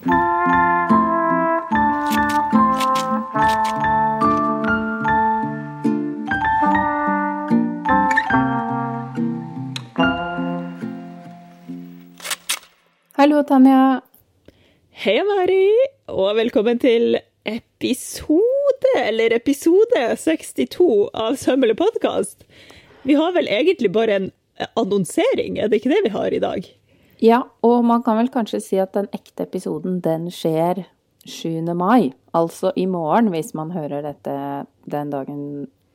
Hallo, Tanja. Hei, Mari, og velkommen til episode, eller episode 62 av Sømmelig podkast. Vi har vel egentlig bare en annonsering, er det ikke det vi har i dag? Ja, og man kan vel kanskje si at den ekte episoden, den skjer 7. mai. Altså i morgen, hvis man hører dette den dagen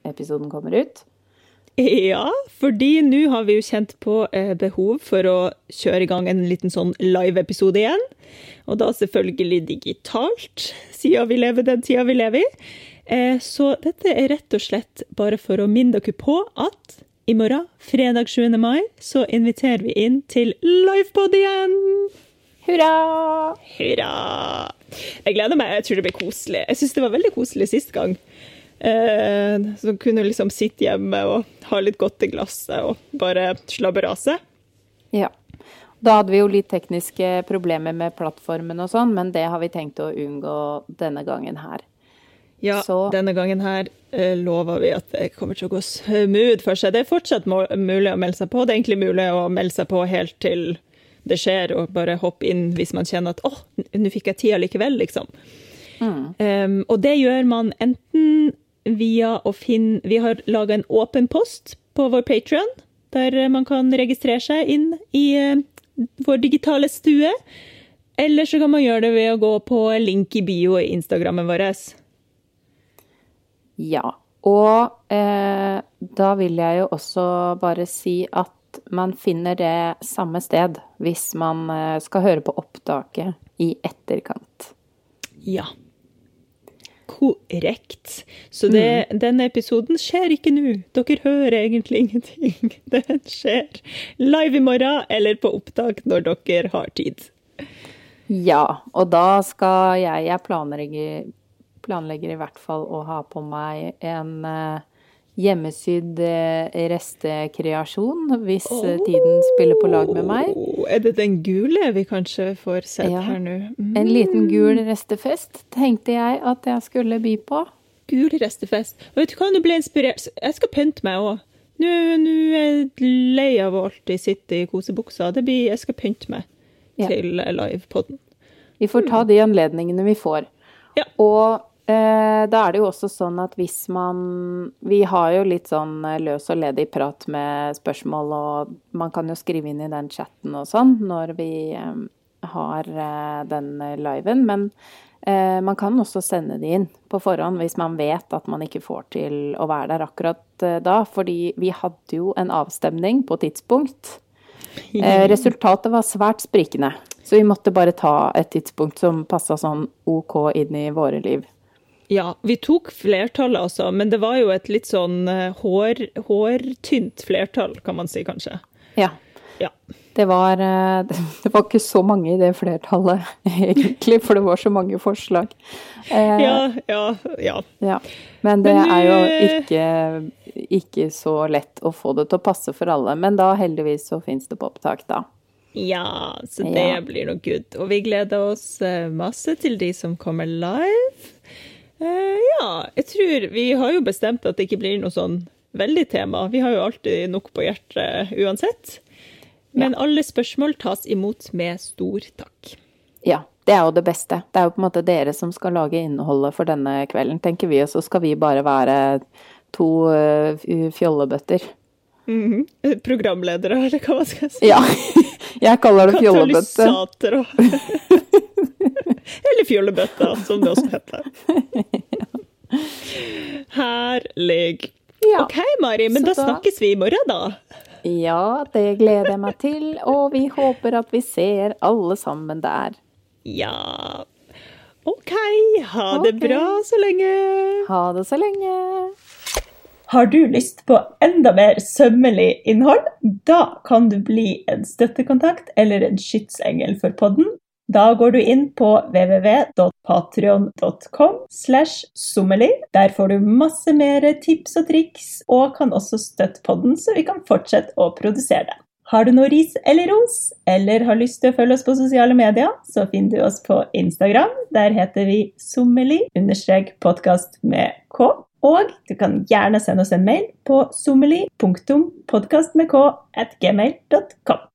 episoden kommer ut. Ja, fordi nå har vi jo kjent på eh, behov for å kjøre i gang en liten sånn live-episode igjen. Og da selvfølgelig digitalt, siden vi lever den tida vi lever i. Eh, så dette er rett og slett bare for å minne dere på at i morgen, fredag 7. mai, så inviterer vi inn til livepod igjen! Hurra! Hurra! Jeg gleder meg. Jeg tror det blir koselig. Jeg syns det var veldig koselig sist gang. Eh, så kunne liksom sitte hjemme og ha litt godt i glasset og bare slabberase. Ja. Da hadde vi jo litt tekniske problemer med plattformen og sånn, men det har vi tenkt å unngå denne gangen her. Ja, Så- denne gangen her eh, lover vi at det kommer til å gå smooth for seg. Det er fortsatt mulig å melde seg på. Det er egentlig mulig å melde seg på helt til det skjer, og bare hoppe inn hvis man kjenner at åh, nå fikk jeg tida likevel, liksom. Um, og det gjør man enten via å finne Vi har laga en åpen post på vår Patrion, der man kan registrere seg inn i uh, vår digitale stue. Eller så kan man gjøre det ved å gå på link i bio i Instagrammen vår. Ja. Og eh, da vil jeg jo også bare si at man finner det samme sted hvis man eh, skal høre på opptaket i etterkant. Ja. Korrekt. Så det, denne episoden skjer ikke nå. Dere hører egentlig ingenting. Den skjer live i morgen eller på opptak når dere har tid. Ja, og da skal jeg Jeg planlegger, planlegger i hvert fall å ha på meg en eh, hjemmesydd eh, restekreasjon hvis oh, tiden spiller på lag med meg. Er det den gule vi kanskje får sett Ja. her nå? Mm. En liten gul restefest tenkte jeg at jeg skulle by på. Gul restefest. Og vet du hva, nå ble inspirert. Jeg skal pynte meg òg. Nå nå er jeg lei av å alltid sitte i kosebuksa. Det blir, jeg skal pynte meg Ja. til livepoden. Vi får ta de anledningene vi får. Ja. Og da er det jo også sånn at hvis man Vi har jo litt sånn eh, løs og ledig prat med spørsmål, og man kan jo skrive inn i den chatten og sånn når vi eh, har eh, den eh, liven. Men eh, man kan også sende de inn på forhånd hvis man vet at man ikke får til å være der akkurat eh, da. Fordi vi hadde jo en avstemning på tidspunkt. Eh, resultatet var svært sprikende, så vi måtte bare ta et tidspunkt som passa sånn OK inn i våre liv. Ja, vi tok flertallet altså, men det var jo et litt sånn eh, hår, hårtynt flertall, kan man si kanskje. Ja. Ja. Det var, eh, det var ikke så mange i det flertallet, egentlig, for det var så mange forslag. Eh, Ja, ja, ja. ja. Men det Men er jo ikke, ikke så lett å få det til å passe for alle. Men da heldigvis så fins det på opptak, da. Ja, så det Ja. blir noe good. Og vi gleder oss masse til de som kommer live. Eh, ja, jeg tror Vi har jo bestemt at det ikke blir noe sånn veldig tema. Vi har jo alltid nok på hjertet uansett. Men alle spørsmål tas imot med stor takk. Ja, det er jo det beste. Det er jo på en måte dere som skal lage innholdet for denne kvelden, tenker vi, og så skal vi bare være to eh, fjollebøtter. -hmm. Programledere, eller hva man skal si. Ja, jeg kaller det fjollebøtte. Katalysator og Eller fjollebøtta, som det også heter. Herlig. Ja. OK, Mari, men da da- snakkes vi i morgen, da. ja, det gleder jeg meg til, og vi håper at vi ser alle sammen der. Ja. OK, ha det bra så lenge. Ha det så lenge. Har du lyst på enda mer sømmelig innhold? Da kan du bli en støttekontakt eller en skytsengel for podden. Da går du inn på www.patrion.com slash sommerlig. Der får du masse mer tips og triks, og kan også støtte podden, så vi kan fortsette å produsere det. Har du noe ris eller ros, eller har lyst til å følge oss på sosiale medier, så finner du oss på Instagram. Der heter vi sommeli-podkast med k. Og du kan gjerne sende oss en mail på sommeli.podkastmedk.gmail.com.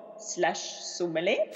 slash sommelier.